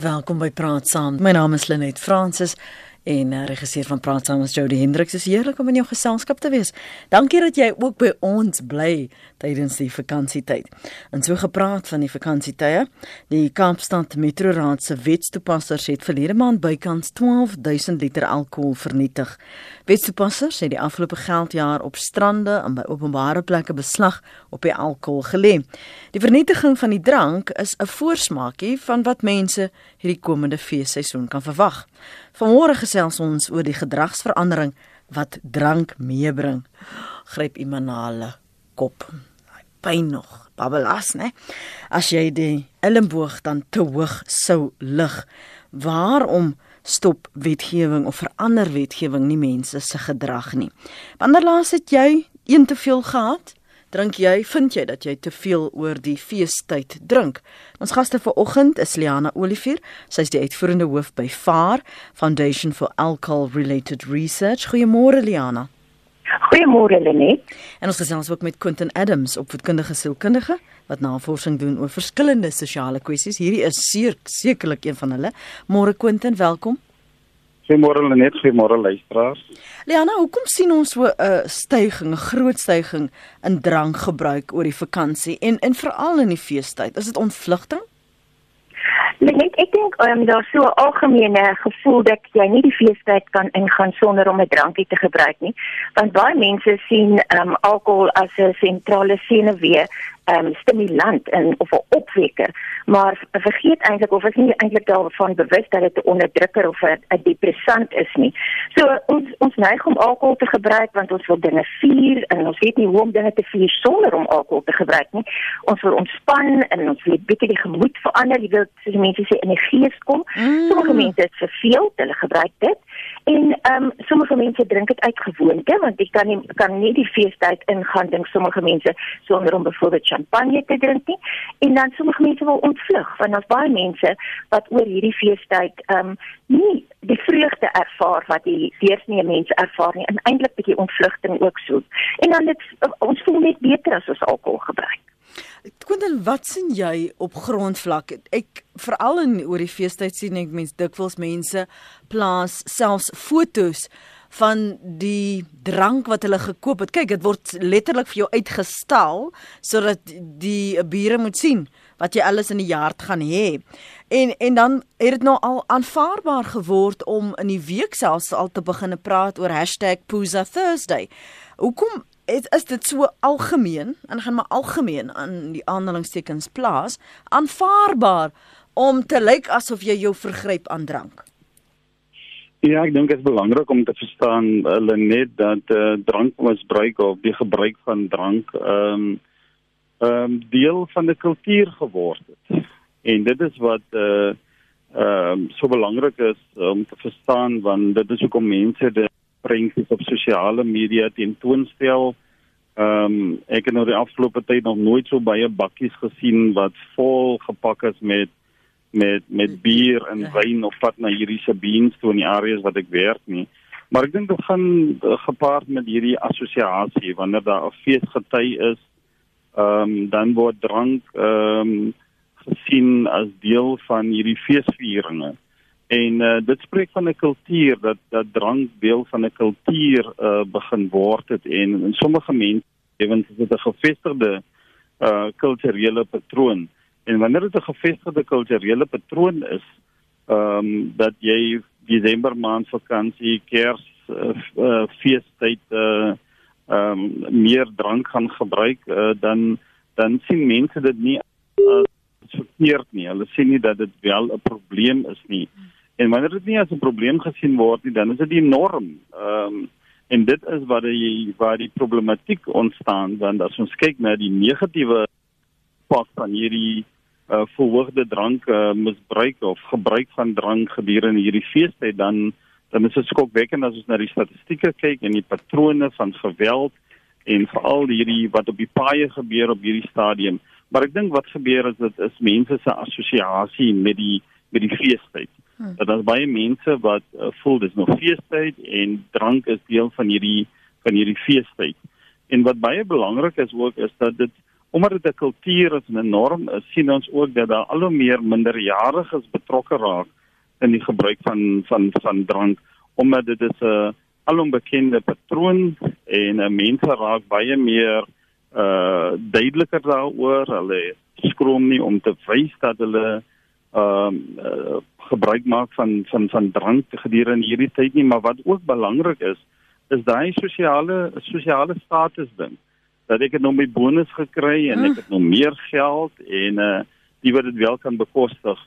Welkom by Praat Saam. My naam is Lenet Fransis en uh, regisseur van Praat Saam is Jody Hendriks. Dit is heerlik om in jou geselskap te wees. Dankie dat jy ook by ons bly tydens die vakansietyd. En so gepraat van die vakansietye. Die Kaapstad Metroraad se wetstoepassers het verlede maand bykans 12000 liter alkohol vernietig. Wetstoepassers het die afgelope geldjaar op strande en by openbare plekke beslag op die alkohol gelê. Die vernietiging van die drank is 'n voorsmaakie van wat mense hierdie komende feesseisoen kan verwag. Vanmôre gesels ons oor die gedragsverandering wat drank meebring. Gryp iemand na hulle kop. Hy pyn nog. Babbelas, né? As jy die elmboog dan te hoog sou lig, waarom stop wetgewing of verander wetgewing nie mense se gedrag nie. Wanneer laas het jy een te veel gehad? Drink jy, vind jy dat jy te veel oor die feestyd drink? Ons gaste vanoggend is Liana Olivier, sy is die uitvoerende hoof by FAR, Foundation for Alcohol Related Research. Goeiemôre Liana. Goeiemôre Lenet. En ons gesels ook met Quentin Adams, opvoedkundige sielkundige wat navorsing doen oor verskillende sosiale kwessies. Hierdie is sekerlik een van hulle. Môre Quentin, welkom. Goeiemôre Lenet, goeiemôre luisteraars. Liana, hoekom sien ons so 'n uh, stygings, 'n groot stygings in drankgebruik oor die vakansie en en veral in die feestyd? Is dit ontvlugting? Net ek dink um, daar so 'n algemene gevoel dat jy nie die feestyd kan ingaan sonder om 'n drankie te gebruik nie. Want baie mense sien um, alkohol as 'n sentrale senuwee um, stimulant en of 'n opwekker, maar vergeet eintlik of is nie eintlik daarvan bewus dat dit 'n onderdrukker of 'n depressant is nie. So ons ons neig om alkohol te gebruik want ons wil dinge vier en ons weet nie hoe om dinge te vier sonder om alkohol te gebruik nie. Ons wil ontspan en ons wil bietjie die gemoed verander. Jy wil soos mense sê in die gees kom. Mm. Sommige mense is verveeld, hulle gebruik dit. En ehm um, sommige mense drink dit uit gewoonte want jy kan nie kan nie die feestyd ingaan dink sommige mense sonder om byvoorbeeld champagne te drink nie. En dan sommige mense wil ontvlug want daar's baie mense wat oor hierdie feestyd ehm um, nie die vreugde ervaar wat die deursnee mense ervaar nie en eintlik bietjie ontvlugting ook so. En dan dit ons voel net beter as ons alkohol gebruik. Quentin, wat sien jy op grondvlak? Ek veral in oor die feestyd sien ek mense dikwels mense plaas selfs fotos van die drank wat hulle gekoop het. Kyk, dit word letterlik vir jou uitgestal sodat die bure moet sien wat jy alles in die jaar gaan hê. En en dan het dit nou al aanvaarbaar geword om in die week selfs al te begine praat oor #PoozaThursday. Hoekom is, is dit so algemeen en gaan maar algemeen aan die aanhalingstekens plaas aanvaarbaar om te lyk asof jy jou vergryp aan drank. Ja, ek dink dit is belangrik om te verstaan hulle net dat uh, drankmisbruik of die gebruik van drank ehm um, ehm um, deel van die kultuur geword het. En dit is wat uh ehm um, so belangrik is om te verstaan want dit is hoekom mense dit prentjies op sosiale media tentoonstel. Ehm um, ek het nou die afgelope tyd nog nooit so baie bakkies gesien wat vol gepak is met met met bier en ja. wyn of wat na hierdie beans toe in die areas wat ek werk nie. Maar ek dink dit gaan uh, gepaard met hierdie assosiasie wanneer daar 'n feesgety is, ehm um, dan word drank ehm um, gesien as deel van hierdie feesvieringe. En uh, dit spreek van 'n kultuur dat dat drank deel van 'n kultuur uh, begin word het en in sommige mense lewens is dit 'n gevestigde uh kulturele patroon. En wanneer dit 'n gevestigde kulturele patroon is, ehm um, dat jy Desember maand vakansie, Kers uh, uh feestyd uh ehm um, meer drank gaan gebruik, uh, dan dan sien mense dit nie as verkeerd nie. Hulle sien nie dat dit wel 'n probleem is nie. En wanneer dit nie as 'n probleem gesien word nie, dan is dit die norm. Ehm um, en dit is waar die waar die problematiek ontstaan want as ons kyk na die negatiewe pas van hierdie uh, verhoogde drank uh, misbruik of gebruik van drank gedurende hierdie feestyd dan dan is dit skokwekkend as ons na die statistieke kyk en die patrone van geweld en veral hierdie wat op die paaie gebeur op hierdie stadium. Maar ek dink wat gebeur is dit is mense se assosiasie met die met die feestyd. Hmm. Dat daar baie mense wat uh, voel dis nog feestyd en drank is deel van hierdie van hierdie feestyd. En wat baie belangrik is ook is dat dit omdat dit 'n kultuur is en 'n norm is, sien ons ook dat daar al hoe meer minderjariges betrokke raak in die gebruik van van van drank omdat dit is 'n alombekende patroon en 'n mense raak baie meer uh duideliker daaroor. Hulle skroom nie om te wys dat hulle ehm uh, uh, gebruik maak van van van drank gedurende hierdie tyd nie. Maar wat ook belangrik is is daai sosiale sosiale status ding dat ek het nog my bonus gekry en ek hm. het nog meer geld en uh die wat dit wel kan bekostig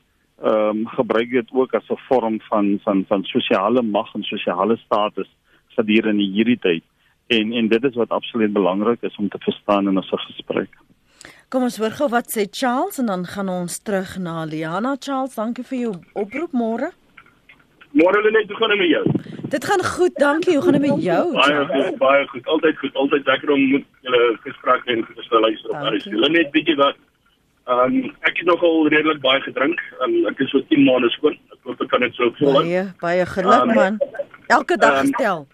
ehm um, gebruik dit ook as 'n vorm van van van sosiale mag en sosiale status gedurende hierdie tyd en en dit is wat absoluut belangrik is om te verstaan in 'n gesprek. Kom ons hoor gou wat sê Charles en dan gaan ons terug na Liana Charles. Dankie vir jou oproep môre. Môre lê net hoe gaan dit met jou? Dit gaan goed, dankie. Hoe gaan dit met jou? Baie goed, baie goed. Altyd goed, altyd lekker om met julle gespreek en te luister op alles. Hulle net bietjie wat ehm um, ek het nogal redelik baie gedrink. Um, ek is so 10 maande skoon. Ek hoop ek kan dit so volhou. Baie baie geluk um, man. Elke dag um, stel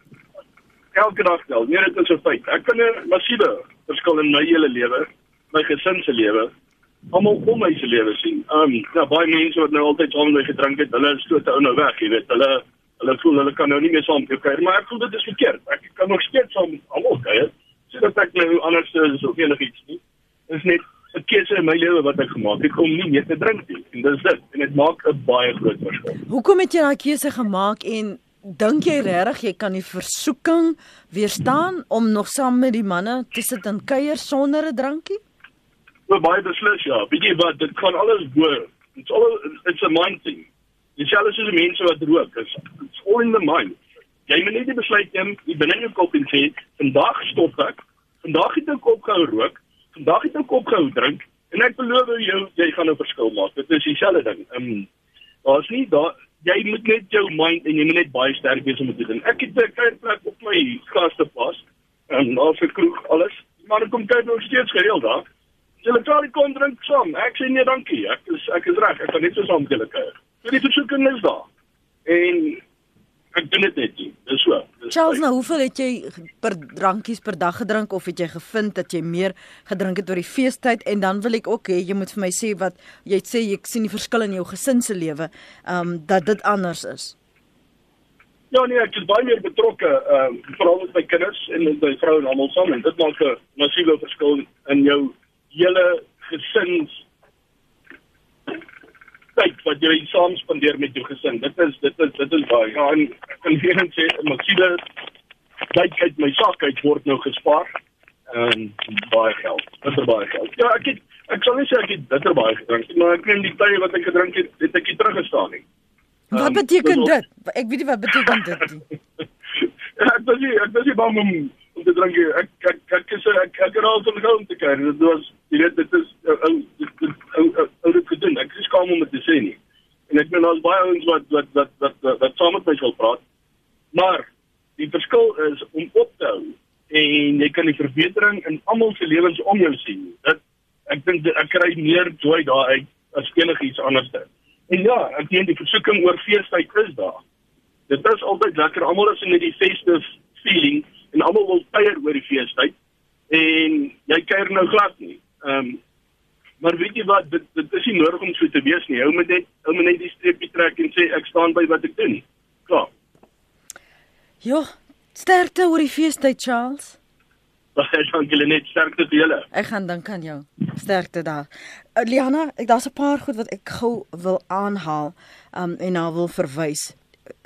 elke dag tel. Nee, dit is 'n feit. Ek kan 'n massiewe verskil in my hele lewe, my gesin se lewe, almal om my se lewe sien. Um, ja, baie mense wat nou altyd saam met my gedrink het, hulle stoot ou nou weg, jy weet. Hulle hulle voel hulle kan nou nie meer saam kuier, maar ek voel dit is verkeerd. Ek kan nog steeds saam almal kuier. So dat ek nou anders is of enigiets nie. Is net 'n keuse in my lewe wat ek gemaak het om nie meer te drink nie. En dis dit. En dit maak 'n baie groot verskil. Hoekom het jy daai keuse gemaak en dink jy regtig jy kan die versoeking weerstaan om nog saam met die manne te sit en kuier sonder 'n drankie? Nou baie beslis ja. Weet jy wat, dit kan alles go. It's all it's a mind thing. Alles is mense wat rook. It's, it's all in the mind. Jy moet net die besluit neem, jy binne jou kop en sê, vandag stop ek. Vandag het ek opgehou rook. Vandag het ek opgehou drink en ek beloof jou jy gaan 'n verskil maak. Dit is dieselfde ding. Ehm um, daar's nie daar jy moet net jou mind en jy moet net baie sterk wees om dit te doen. Ek het 'n klein plek op my gaste pas en daar's 'n kroeg alles, maar ek kom kyk nog steeds gereeld daar. Julle kan nie kom drink saam. Ek sê nee, dankie. Ek is ek is reg. Ek kan net so saam met julle kuier. Vir die versoeking is daar. En ek doen dit net nie. Dis so. Dis Charles, nou hoeveel het jy per drankies per dag gedrink of het jy gevind dat jy meer gedrink het oor die feestyd en dan wil ek ook hê jy moet vir my sê wat jy sê jy sien die verskil in jou gesin se lewe, ehm um, dat dit anders is. Ja nee, ek is baie meer betrokke, ehm um, veral met my kinders en met my vrou en almal saam en dit maak 'n massiewe verskil in jou hele gesins tyd wat jy saam spandeer met jou gesin. Dit is dit is dit is baie. Ja, en kan weer sê, maksiele tyd uit my sak uit word nou gespaar en baie geld. Dit is baie geld. Ja, ek het, ek sal nie sê ek het bitter baie gedrink nie, maar ek neem die tye wat ek gedrink het, het ek nie teruggestaan nie. Um, wat beteken dit? Ek weet nie wat beteken dit nie. ja, ek was nie ek was nie bang om om te drink. Ek ek ek is ek ek het al van gaan te kyk. Dit was jy weet dit is ou ou dit gedoen. Ek is skaam om dit te sê nie. En ek meen daar's baie ouens wat wat wat wat wat, saam met my wil praat. Maar die verskil is om op te hou en jy kan die verbetering in almal se lewens om jou sien. Dit ek dink ek kry meer joy daar uit as enigiets anders. En ja, ek dink die versoeking oor feestyd is daar. Dit is altyd lekker. Almal is in die festive feeling en almal wil kuier oor die feestyd en jy kuier nou glad nie. Ehm um, maar weet jy wat dit dit is nie nodig om so te wees nie. Hou met net hou met net die streepie trek en sê ek staan by wat ek doen. Klaar. Jo, sterkte oor die feestyd Charles. Baie dankie net sterkte vir julle. Ek gaan dink aan jou. Sterkte daar. Uh, Liana, ek daar's 'n paar goed wat ek gou wil aanhaal um en nou wil verwys.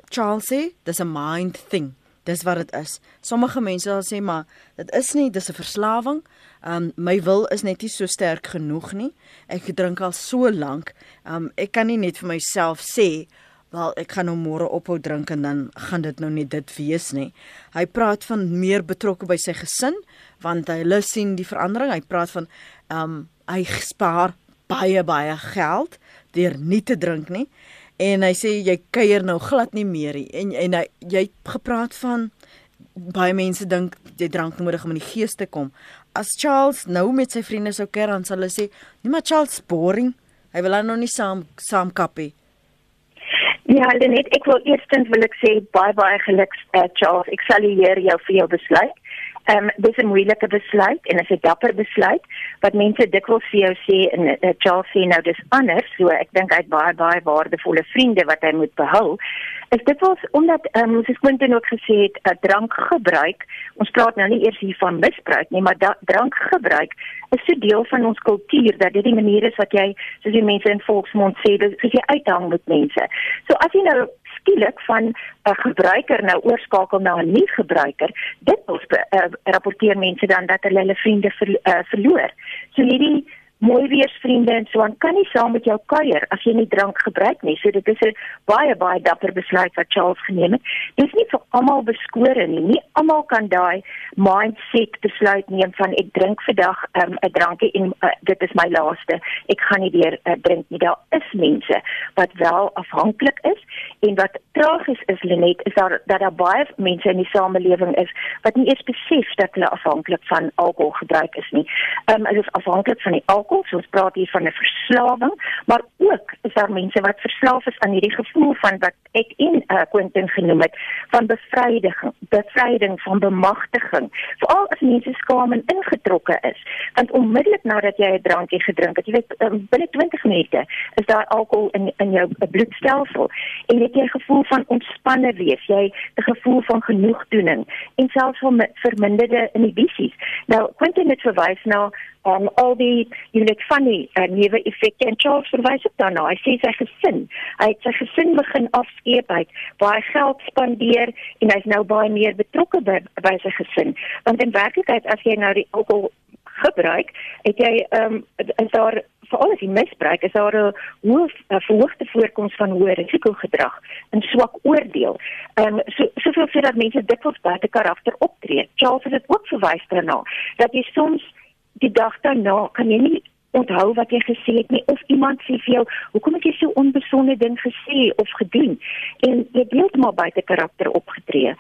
Charles sê dis 'n mind thing. Dis wat dit is. Sommige mense sal sê maar dit is nie, dis 'n verslawing. Um my wil is net nie so sterk genoeg nie. Ek drink al so lank. Um ek kan nie net vir myself sê wel ek gaan nou môre ophou drink en dan gaan dit nou nie dit wees nie. Hy praat van meer betrokke by sy gesin want lus sien die verandering. Hy praat van um hy spaar baie baie geld deur nie te drink nie en hy sê jy kuier nou glad nie meer nie en en hy jy gepraat van baie mense dink jy drank nodig om in die gees te kom. As Charles nou met sy vriende sou keer dan sal hulle sê, "Nee, maar Charles boring. Hy wil nou nie saam saam kappie." Ja, net ek wil eerstens wil ek sê baie baie geluk uh, Charles. Ek salueer jou vir jou besluit. Ehm um, dis 'n moeilike besluit en is 'n dapper besluit wat mense dikwels vir jou sê en uh, Charles sê nou dis anders. So ek dink hy het baie baie waardevolle vriende wat hy moet behou. Is dit was omdat ehm um, soos Quentin ook gesê het, uh, drankgebruik. Ons praat nou nie eers hier van misbruik nie, maar drankgebruik is 'n deel van ons kultuur dat dit die manier is wat jy soos die mense in volksmond sê, dis soos jy uithang met mense. So as jy nou skielik van 'n uh, gebruiker nou oorskakel na 'n nie gebruiker, dit ons uh, rapporteer mense dan dat hulle hulle vriende ver, uh, verloor. So hierdie mooi weersvriende en so aan kan nie saam met jou kuier as jy nie drank gebruik nie. So dit is 'n baie baie dapper besluit wat Charles geneem het. Dit is nie vir almal beskore nie. Nie almal kan daai mindset besluit neem van ek drink vandag ehm, 'n um, drankie en uh, dit is my laaste. Ek gaan nie weer uh, drink nie. Daar is mense wat wel afhanklik is en wat tragies is Lenet is daar dat daar baie mense in die samelewing is wat nie eens besef dat hulle afhanklik van alkohol gebruik is nie. Ehm um, hulle is afhanklik van die alkohol so ons praat hier van 'n verslawing, maar ook is daar mense wat verslaaf is aan hierdie gevoel van wat ek in uh, Quentin genoem het van bevryding, bevryding van bemagtiging. Veral as mense skaam en ingetrokke is, want onmiddellik nadat jy 'n drankie gedrink het, jy weet um, binne 20 minute is daar alkohol in in jou bloedstelsel en jy het 'n gevoel van ontspanne wees, jy 'n gevoel van genoegdoening en selfs van verminderde inhibisies. Nou Quentin het verwys na um, al die jy weet van die uh, nuwe effekte en Charles verwys ook daarna. Hy sê sy gesin, hy het sy gesin begin afskeep, hy het baie geld spandeer en hy's nou baie meer betrokke by, by sy gesin. Want in werklikheid as jy nou die alkohol gebruik, het jy ehm um, is daar vir al die misbruik is daar 'n hoë verhoogde voorkoms van hoë risikogedrag en swak oordeel. Ehm um, so soveel so dat mense dikwels buite karakter optree. Charles het ook verwys daarna dat jy soms die dag daarna kan jy nie onthou wat jy gesê het nie of iemand sê vir jou hoekom het jy so onbesonde ding gesê of gedoen? En jy het heeltemal buite karakter opgetree.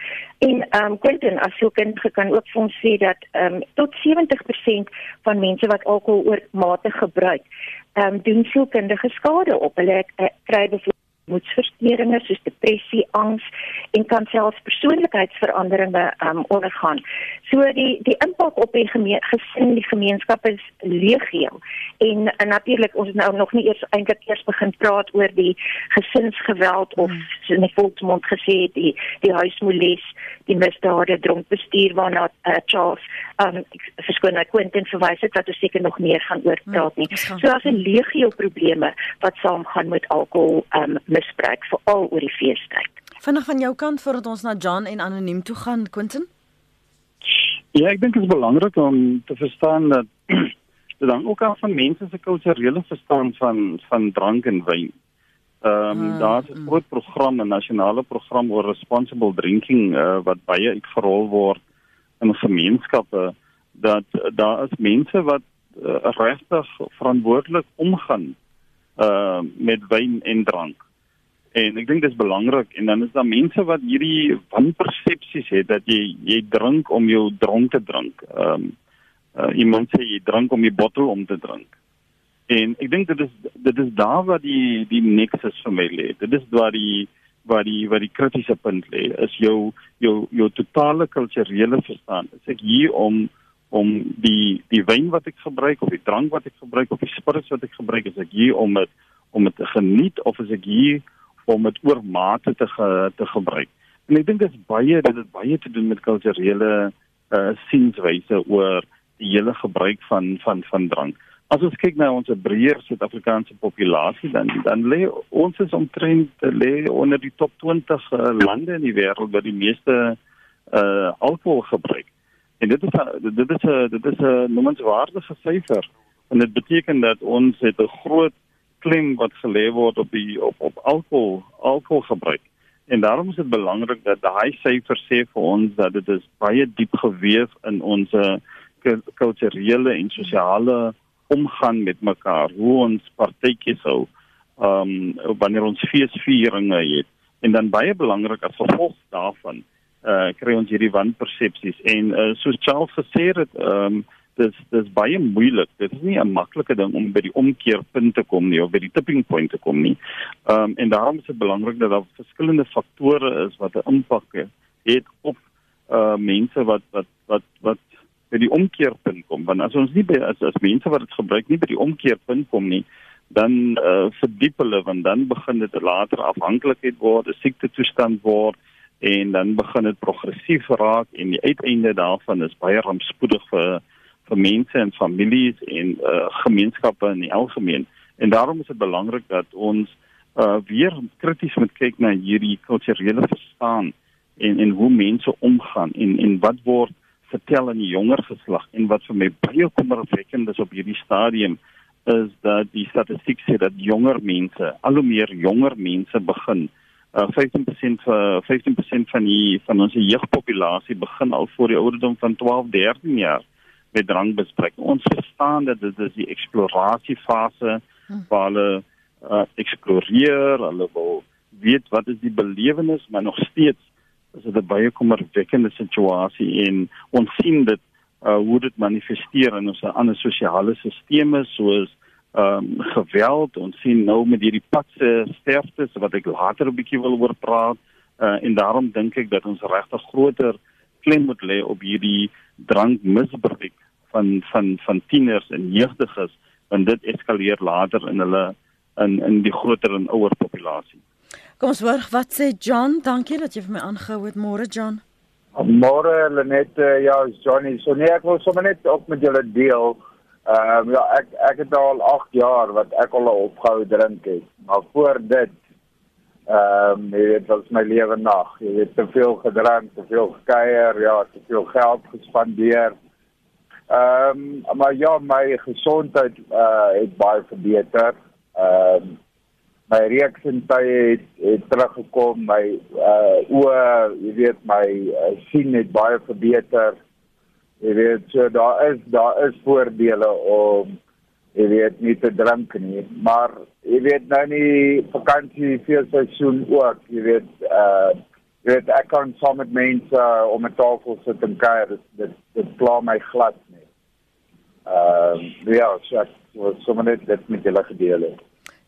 En ehm um, Quentin as jou kind kan ook vir ons sê dat ehm um, tot 70% van mense wat alkohol oormatig gebruik ehm um, doen sielkundige skade op. Hulle uh, kry moedversteurings soos depressie, angs en kan selfs persoonlikheidsveranderinge um, ondergaan. So die die impak op die gesin, die gemeenskap is legio. En, en natuurlik ons nou nog nie eers eintlik eers begin praat oor die gesinsgeweld of hmm. so 'n volksmond gesê die die huismoeles, die misdade, dronkbestuur waarna uh, Charles um verskoon ek Quentin verwys het wat ons seker nog meer gaan oor praat nie. Hmm, so daar's 'n legio probleme wat saamgaan met alkohol um misbruik veral oor die feestyd. Vinnig van jou kant voordat ons na John en anoniem toe gaan, Quentin? Ja, ek dink dit is belangrik om te verstaan dat dit dan ook af van mense se kulturele verstaan van van drank en wyn. Ehm um, ah, daar's 'n mm. groot program, 'n nasionale program oor responsible drinking uh, wat baie uitgerol word in gemeenskappe dat uh, daar is mense wat uh, regtig verantwoordelik omgaan uh met wyn en drank. En ek dink dit is belangrik en dan is daar mense wat hierdie wanpersepsies het dat jy jy drink om jou dronk te drink. Ehm um, uh, iemand sê jy drink om die bottel om te drink. En ek dink dit is dit is daar waar die die nexus vir my lê. Dit is waar die waar die waar die kritiese punt lê. Is jou jou jou totale kulturele verstaan. Is ek hier om om die die wyn wat ek gebruik of die drank wat ek gebruik of die spirits wat ek gebruik is ek hier om dit om dit te geniet of is ek hier om dit oormate te ge, te gebruik. En ek dink dit is baie dit het baie te doen met kulturele uh sienswyse oor die hele gebruik van van van drank. As ons kyk na ons breër Suid-Afrikaanse populasie dan dan lê ons is omtrent lê onder die top 20 uh, lande in die wêreld wat die meeste uh alkohol gebruik. En dit is dit is 'n dit is 'n noemenswaardige syfer en dit beteken dat ons het 'n groot klem wat gelê word op die op op alkohol alkohol gebruik. En daarom is dit belangrik dat daai syfer sê vir ons dat dit is baie diep geweef in ons kulturele en sosiale omgang met mekaar, hoe ons partytjies hou, ehm um, wanneer ons feesvieringe het. En dan baie belangrik as gevolg daarvan uh kry ons hierdie wanpersepsies en uh, soos Charles gesê het ehm um, dis dis baie moeilik dit is nie 'n maklike ding om by die omkeerpunt te kom nie of by die tipping point te kom nie ehm um, en daarom is dit belangrik dat daar verskillende faktore is wat 'n impak het op uh mense wat wat wat wat by die omkeerpunt kom. Want as ons nie by as, as mense wat dit gebruik nie by die omkeerpunt kom nie, dan uh verdiep hulle want dan begin dit later afhanklikheid word, 'n siekte toestand word en dan begin dit progressief raak en die uiteinde daarvan is baie rampspoedig vir vir mense en families en uh gemeenskappe in die algemeen. En daarom is dit belangrik dat ons uh weer krities moet kyk na hierdie kulturele verstaan en en hoe mense omgaan en en wat word vertel aan die jonger geslag en wat vir my baie kommerwekkend is op hierdie stadium is dat die statistiek sê dat jonger mense, al hoe meer jonger mense begin uh 15% vir 15% van die van ons jeugpopulasie begin al voor die ouderdom van 12, 13 jaar met drankbespreek. Ons verstaan dat dit is die eksplorasiefase hm. waar hulle uh, eksploreer, hulle wil weet wat is die belewenis, maar nog steeds is dit 'n baie kommerwekkende situasie en ons sien dit uh, hoe dit manifesteer in ons ander sosiale sisteme soos ehm um, geweld ons sien nou met hierdie padse sterftes wat ek later 'n bietjie wil oor praat uh, en daarom dink ek dat ons regtig groter klem moet lê op hierdie drankmisbruik van van van tieners en jeugdiges want dit eskaleer later in hulle in in die groter en ouer populasie. Kom ons hoor wat sê John. Dankie dat jy vir my aangehou het môre John. Môre Lenet, ja, Johnny, so nee, ek wil sommer net op met julle deel. Ehm um, ja, ek ek het al 8 jaar wat ek al opgehou drink het. Maar voor dit ehm um, jy weet wat my lewe nag. Jy weet te veel gedrink, te veel gekuier, ja, te veel geld gespandeer. Ehm um, maar ja, my gesondheid uh het baie verbeter. Ehm um, my reuksintuie het het teruggekom, my uh oë, jy weet my uh, sien het baie verbeter. Jy weet so daar is daar is voordele om jy weet nie te drink nie, maar jy weet nou nie vakansie feesseisoen ook, jy weet uh jy weet ek kan saam met mense uh, om 'n tafel sit en kuier, dit dit, dit pla my glad nie. Ehm uh, ja, so ek wil sommer net dit met julle gedeel het.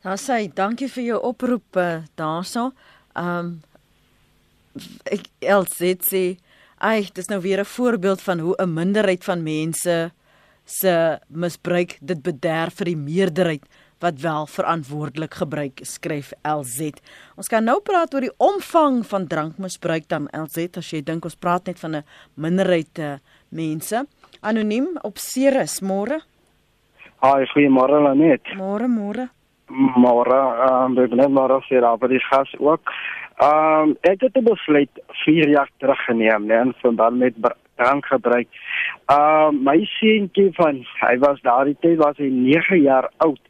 Ja, sê dankie vir jou oproep uh, daarso. Ehm um, ek elsê sê ai, dis nou weer 'n voorbeeld van hoe 'n minderheid van mense se misbruik dit bederf vir die meerderheid wat wel verantwoordelik gebruik skryf LZ. Ons kan nou praat oor die omvang van drankmisbruik dan LZ as jy dink ons praat net van 'n minderheid uh, mense. Anoniem op Ceres môre. Haai, goeiemôre Lenet. Môre, môre. Môre, ehm um, net maar sê daar by die gas ook. Ehm um, ek het besluit 4 jaar terug geneem, nee, en verband met drankgebruik. Ehm um, my seentjie van hy was daardie tyd was hy 9 jaar oud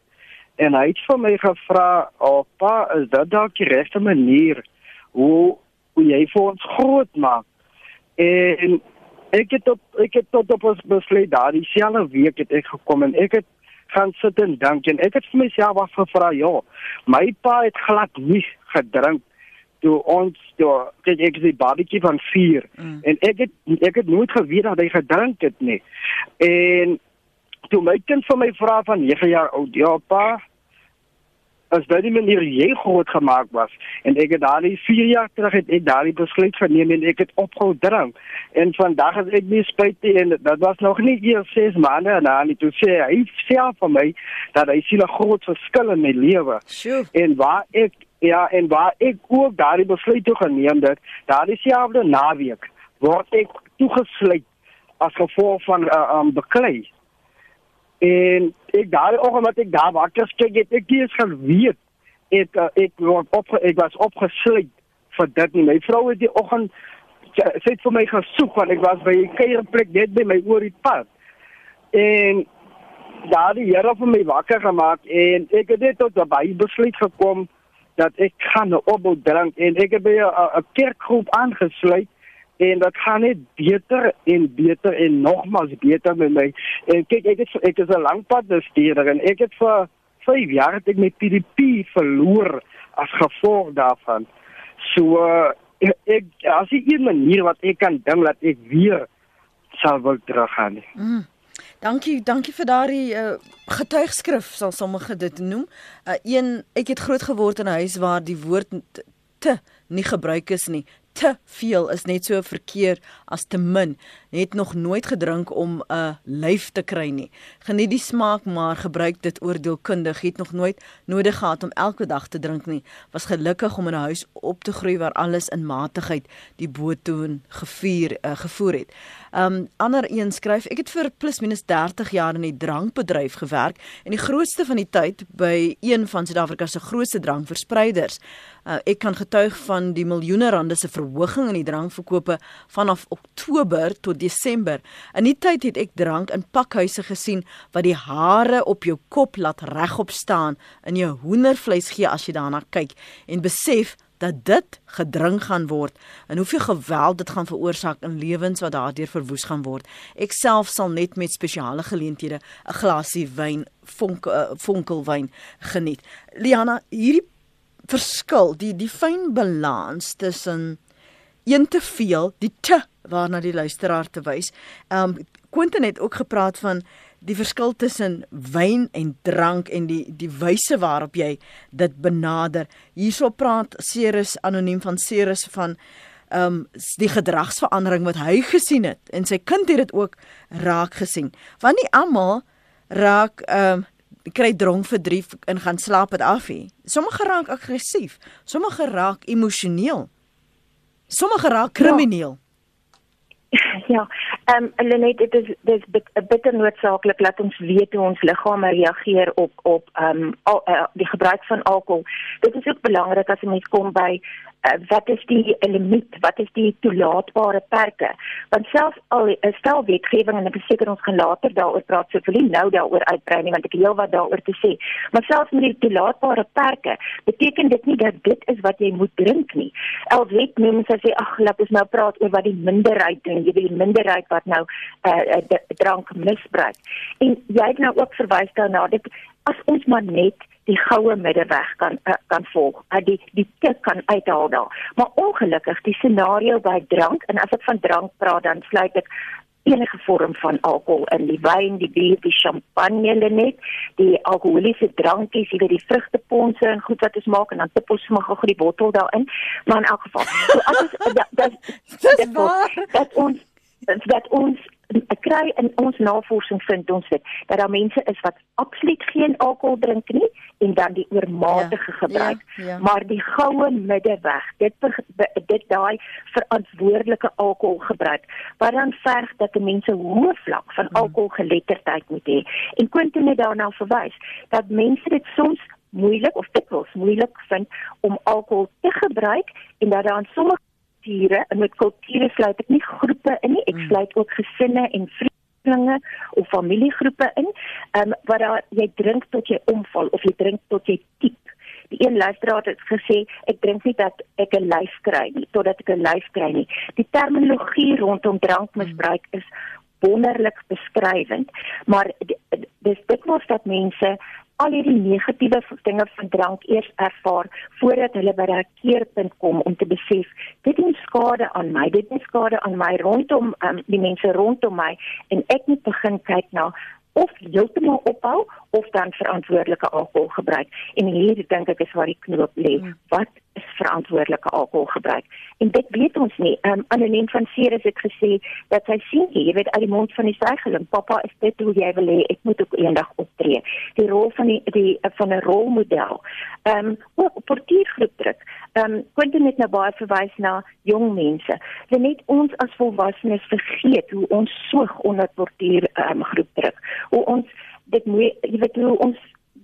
en hy het vir my gevra, "Oupa, is dit dalk die regte manier hoe hoe jy vir ons groot maak?" En ek het op ek het tot op ons besluit daardie selfde week het ek gekom en ek het gaan sit en dink en ek het vir myself afgevra, "Ja, my pa het glad nie gedrink toe ons toe kyk ek die babatjie van 4 mm. en ek het ek het nooit geweet dat hy gedrink het nie. En toe my kind vir my vra van 9 jaar oud, "Ja, pa, as dit die manier jy groot gemaak was? En ek het daardie 4 jaar terug het ek daardie besluit geneem en ek het opgehou drink. En vandag is ek nie spyt nie en dit was nog nie eers 6 maande na nie. Toe sê hy self vir my dat hy sien 'n groot verskil in my lewe. En waar ek ja en waar ek ook daardie besluit toe geneem het daardie selfde naweek word ek toegesluit as gevolg van 'n uh, um, beklei En ek daai oggend wat ek daar wakker skrik het, ek het geweet ek uh, ek word op ek was opgesluit vir dit nie. My vrou het die oggend sê vir my gesoek want ek was by 'n kuierplek net by my oor die pad. En daar die Here vir my wakker gemaak en ek het net tot baie besluit gekom dat ek gaan 'n opbou drink en ek het by 'n kerkgroep aangesluit en dat gaan net beter en beter en nogmaals beter met my. En kyk, ek het ek is 'n langpad bestuurder en ek het vir 5 jaar het ek my PDP verloor as gevolg daarvan. So uh, ek as een manier wat ek kan dink dat ek weer sal wil teruggaan. Mm. Dankie, dankie vir daardie uh, getuigskrif sal sommige dit noem. Uh, een ek het groot geword in 'n huis waar die woord te nie gebruik is nie te veel is net so verkeer as te min. Het nog nooit gedrink om 'n lyf te kry nie. Geniet die smaak, maar gebruik dit oordeelkundig. Het nog nooit nodig gehad om elke dag te drink nie. Was gelukkig om in 'n huis op te groei waar alles in matigheid die boetoon gevier uh, gevoer het. Um ander een skryf, ek het vir plus minus 30 jaar in die drankbedryf gewerk en die grootste van die tyd by een van Suid-Afrika se grootste drankverspreiders. Uh, ek kan getuig van die miljoene rande se verhoging in die drankverkope vanaf Oktober tot Desember. In die tyd het ek drank in pakhuise gesien wat die hare op jou kop laat regop staan in jou hoendervleis gee as jy daarna kyk en besef dat dit gedrink gaan word en hoeveel geweld dit gaan veroorsaak in lewens wat daardeur verwoes gaan word. Ek self sal net met spesiale geleenthede 'n glasie wyn, vonk, uh, vonkelwyn geniet. Liana, hierdie verskil, die die fyn balans tussen een te veel, die te waarna die luisteraar te wys. Um, Quentin het ook gepraat van die verskil tussen wyn en drank en die die wyse waarop jy dit benader. Hierso praat Ceres anoniem van Ceres van ehm um, die gedragsverandering wat hy gesien het en sy kind het dit ook raak gesien. Want nie almal raak ehm um, kry dronk vir 3 en gaan slaap dit af nie. Sommige raak aggressief, sommige raak emosioneel. Sommige raak krimineel. Ja, ehm um, Lenet dit is dit is 'n bitter noodsaaklik dat ons weet hoe ons liggame reageer op op ehm um, uh, die gebruik van alkohol. Dit is ook belangrik as 'n mens kom by wat is die limiet, wat is die toelaatbare perke? Want selfs al 'n stel wetgewing en ek seker ons gaan later daaroor praat, so vir nou daaroor uitbrei nie want ek het heel wat daaroor te sê. Maar selfs met die toelaatbare perke, beteken dit nie dat dit is wat jy moet drink nie. El wet noem sy sê ag, laat ons nou praat oor wat die minderheid doen, jy weet die minderheid wat nou uh, uh, drank misbruik. En jy het nou ook verwys daarna dit as ons maar net die goue middeweg kan uh, kan volg. Uh, die die tik kan uithaal daar. Maar ongelukkig die scenario by drank en as ek van drank praat dan sluit ek enige vorm van alkohol in die wyn, die bier, die champagne net, die alkoholiese drankies, jy weet die vrugteponse en goed wat ons maak en dan tip ons sommer gou die bottel daarin. Maar in elk geval, so as ons ja, dat dat dat ons dat ons kry in ons navorsing vind ons dit dat daar mense is wat absoluut geen alkohol drink nie en dan die oormatige ja, gebruik ja, ja. maar die goue middeweg dit dit daai verantwoordelike alkohol gebruik wat dan verg dat mense hoë vlak van hmm. alkoholgeletterdheid moet hê en Quentin het daarna verwys dat mense dit soms moeilik of dikwels moeilik vind om alkohol te gebruik en dat daar aan sommige kulture en met kulture sluit ek nie groepe in nie ek hmm. sluit ook gesinne en vriende of familiegroepe in um, waar daar, jy drink tot jy omval of jy drink tot jy tiep die een luisteraar het gesê ek drink nie dat ek 'n lyf kry nie totdat ek 'n lyf kry nie die terminologie rondom drankmisbruik is wonderlik beskrywend maar dis dikwels dat mense al hierdie negatiewe dinge van drank eers ervaar voordat hulle by daai keerpunt kom om te besef dit doen skade aan my dit doen skade aan my rondom um, die mense rondom my en ek moet begin kyk na of heeltemal ophou of dan verantwoordelike alkohol gebruik en hier dink ek is waar die knoop lê hmm. wat verantwoordelike alkoholgebruik. En dit weet ons nie. Ehm um, anoniem van Ceres het gesê dat sy sien jy weet uit die mond van die sygeling, pappa is dit hoe jy wil hê ek moet ook eendag optree. Die rol van die die van 'n rolmodel. Ehm um, ook portiergroep druk. Ehm um, Quentin het nou baie verwys na jong mense. Dit net ons as volwassenes vergeet hoe ons soog onder portier ehm um, groep druk. Hoe ons dit moet jy weet hoe ons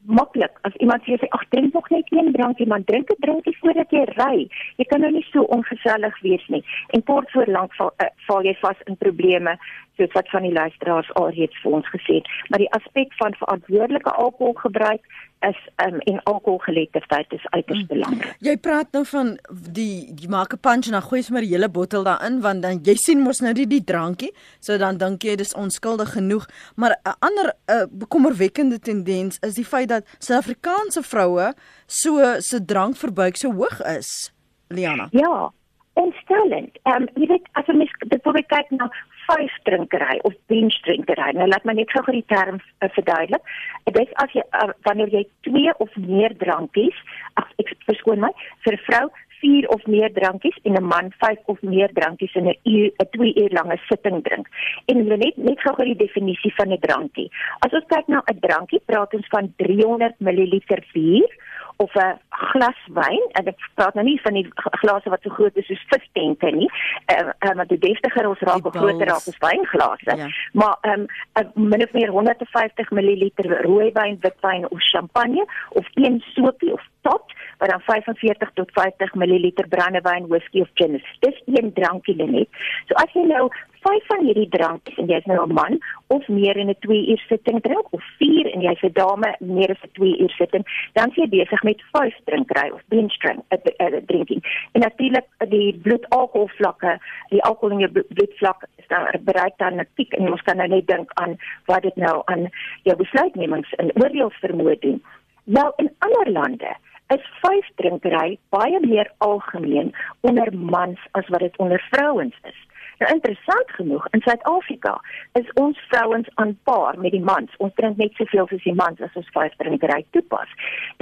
maklik. As iemand sê ag drink nog net een drankie man drink 'n drankie voordat jy ry. Jy kan nou nie so ongesellig wees nie. En kort voor lank val, uh, val jy vas in probleme soos wat van die luisteraars alreeds vir ons gesê het. Maar die aspek van verantwoordelike alkoholgebruik is um, en alkoholgeletterdheid is uiters hmm. belangrik. Jy praat nou van die jy maak 'n punch en dan gooi jy sommer 'n hele bottel daarin want dan jy sien mos nou die die drankie, so dan dink jy dis onskuldig genoeg, maar 'n ander uh, bekommerwekkende tendens is die feit dat Suid-Afrikaanse vroue so se drankverbruik so hoog is. Liana. Ja, ontstellend. Ehm um, jy weet as jy dit probeer kyk na vyf drinkery of binge drinkery. Nou laat my net gou die term uh, verduidelik. Dit is as jy uh, wanneer jy twee of meer drankies, ag ek verskoon my, vir 'n vrou 4 of meer drankies en 'n man 5 of meer drankies in 'n uur 'n 2 uur lange sitting drink. En hulle net net gou gou die definisie van 'n drankie. As ons kyk na 'n drankie, praat ons van 300 ml bier of 'n glas wyn en ek praat nou nie van die glase wat so groot is soos visstenke nie. Ehm uh, uh, maar die deftiger ons raak of groter raak as wynglase. Ja. Maar ehm um, min of meer 150 ml rooiwyn, witwyn of champagne of een sopie of tot wat dan 45 tot 50 ml brandewyn, whisky of gin is. Dis een drankie net. So as jy nou vyf van hierdie drankies en jy's nou 'n man of meer in 'n 2 uur sitting drink of 4 en jy's 'n dame meer as 'n 2 uur sitting, dan jy besig met 5 drinkery of binge drink at the, uh, drinking. En natuurlik die bloedalkoholvlakke, die alkohol in jou bloedvlak dan bereik dan 'n piek en ons kan nou net dink aan wat dit nou aan jou besluitnemings en oordeelsvermoë doen. Nou in ander lande is vyf drinkery baie meer algemeen onder mans as wat dit onder vrouens is. Nou interessant genoeg in Suid-Afrika is ons vrouens aanpaar met die mans. Ons drink net soveel soos die mans as ons vyf drinkery toepas.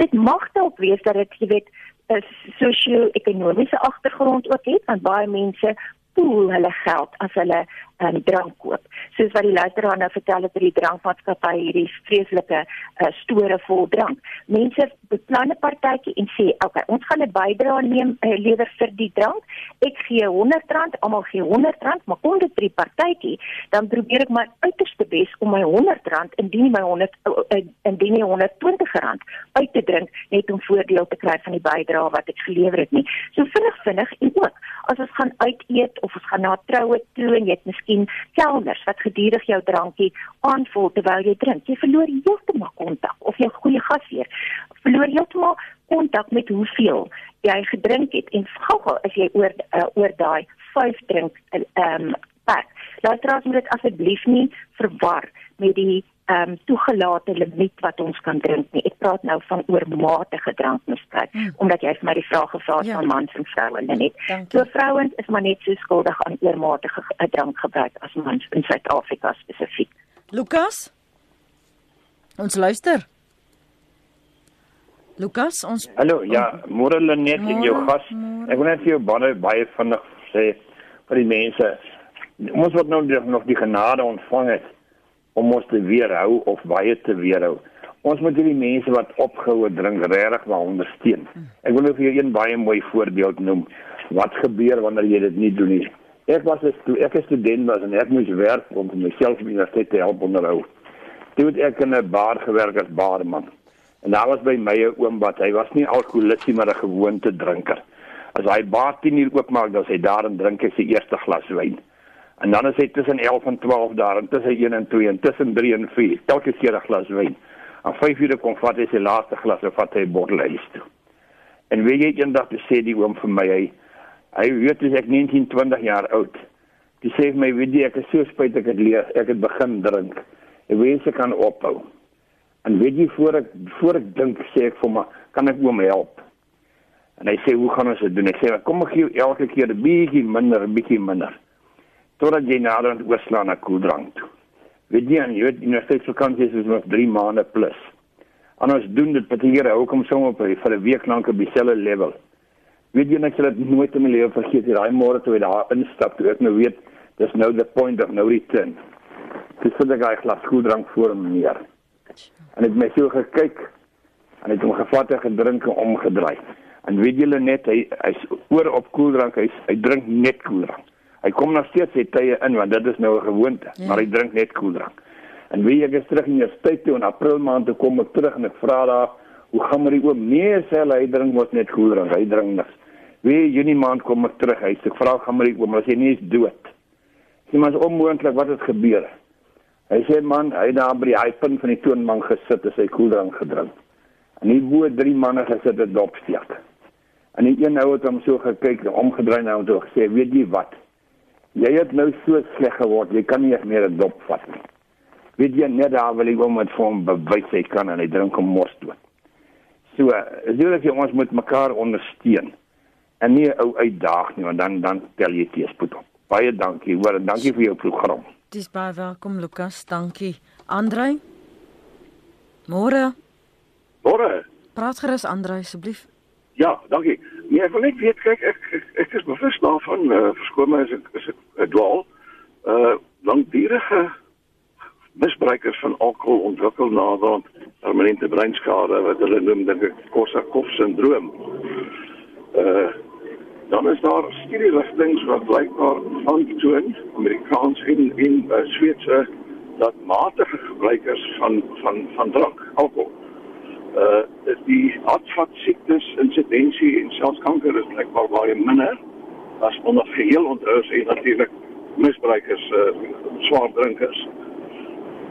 Dit mag dalk wees dat dit, jy weet, 'n sosio-ekonomiese agtergrond ook het want baie mense pool hulle geld as hulle um, drank koop. Soos wat die luisteraar nou vertel het oor die drankmaatskappy hierdie vreeslike uh, store vol drank. Mense beplan 'n partytjie en sê, "Oké, okay, ons gaan 'n bydrae neem uh, lewer vir die drank. Ek gee R100, almal gee R100, maar kom dit vir die partytjie, dan probeer ek my uiterste bes om my R100 indien my 100 uh, uh, indien nie R120 uit te drink net om voordeel te kry van die bydrae wat ek gelewer het nie. So vinnig vinnig en ook as ons gaan uit eet of ons gaan na 'n troue toe en jy het miskien kelners wat gedurig jou drankie aanvul terwyl jy drink. Jy verloor heeltemal kontak of jou goeie gasheer verloor heeltemal kontak met hoeveel jy gedrink het en gou-gou as jy oor uh, oor daai 5 drink ehm um, pak. Laat raas moet dit asseblief nie verwar met die ehm um, toegelate limiet wat ons kan drink nie. Ek praat nou van oormatige drankmisbruik hmm. omdat jy vir my die vraag gevra het ja. van mans en vroue net. So vrouens is maar net so skuldig aan oormatige eh, drankgebruik as mans in Suid-Afrika spesifiek. Lukas Ons luister. Lukas, ons Hallo, ja, môre Lenet en jou gas. Ek wil net vir jou baie baie vinnig sê vir die mense. Ons wat nou nog die genade ontvang het om ons te weerhou of baie te weerhou. Ons moet hierdie mense wat opgehou drink regtig wel ondersteun. Ek wil nou vir jou een baie mooi voorbeeld noem. Wat gebeur wanneer jy dit nie doen nie? Ek was 'n ek is student was en ek moes werk om myself by die universiteit te help onderhou. Toe het ek in 'n bar gewerk as barman. En daar was by my 'n oom wat hy was nie alkoholist nie, maar 'n gewoonte drinker. As hy bar 10 uur oopmaak, dan sê hy daar en drink hy sy eerste glas wyn. En dan is hy tussen 11 en 12 daar en tussen 1 en 2 en tussen 3 en 4. Elke keer 'n glas wyn. Aan 5 ure kom vat hy sy laaste glas en vat hy 'n bottel huis toe. En weet jy eendag sê die oom vir my hy hy weet as ek 19, 20 jaar oud. Hy sê vir my weet jy ek is so spyt ek het leer ek het begin drink. Ek wens ek kan ophou. En weet jy voor ek voor ek dink sê ek vir my kan ek oom help. En hy sê hoe gaan ons dit doen? Ek sê kom ek gee elke keer 'n bietjie minder, 'n bietjie minder totdat jy nader aan oorslaan na koeldrank toe. Weet jy aan jy weet universiteitsvakansie is nog 3 maande plus. Anders doen dit baie hou kom sommer op vir 'n week lank op dieselfde level. Weet jy net dat nooit in my lewe vergeet jy daai môre toe jy daar instap toe ek nou weet dis nou the point of no return. Dis vir daai glas koeldrank voor meneer. En ek het my so gekyk en het hom gevat en gedrink en omgedraai. En weet julle net hy hy's oor op koeldrank, hy hy drink net koeldrank. Hy kom nog steeds sy tye in want dit is nou 'n gewoonte, ja. maar hy drink net koeldrank. En wie ek is terug in die tyd toe in April maand toe kom ek terug en ek vra daar, hoe gaan met die oom? Nee, sê hy, hy drink mos net koeldrank, hy drink niks. Wie Junie maand kom ek terug, sê ek vra gaan met die oom, as hy nie is dood. Sê maar is onmoontlik wat het gebeur. Hy sê man, hy daar by die hypunt van die toonbank gesit en sy koeldrank gedrink. En hier bo drie manne gesit het dopsteek. En die een ou het hom so gekyk en omgedraai na hom toe gesê, weet jy wat? Jy het nou so sleg geword, jy kan nie meer 'n dop vat nie. Weet jy net daar wil ek hom met vorm bewys hy kan en hy drink hom mos toe. So, is dit dat jy ons moet mekaar ondersteun en nie ou uitdaag nie, want dan dan tel jy teespoed op. Baie dankie, hoor, en dankie vir jou program. Dis baie welkom Lukas, dankie. Andrei? Môre. Môre. Praat gerus Andrei asseblief. Ja, dankie. Nee, ek wil net weet kyk ek ek, ek is bewus daarvan uh, verskoon my as ek as ek dwaal. Uh langdurige misbruikers van alkohol ontwikkel naderhand permanente breinskade wat hulle noem dink ek Korsakoff sindroom. Uh dan is daar studierigtinge wat blykbaar aantoon Amerikaans en en uh, Swetse dat matige gebruikers van van van drank, alkohol uh die hartvat siektes insidensie en selfs kanker is blykbaar baie minder as onder geheel onthou en natuurlik misbruikers uh swaar drinkers.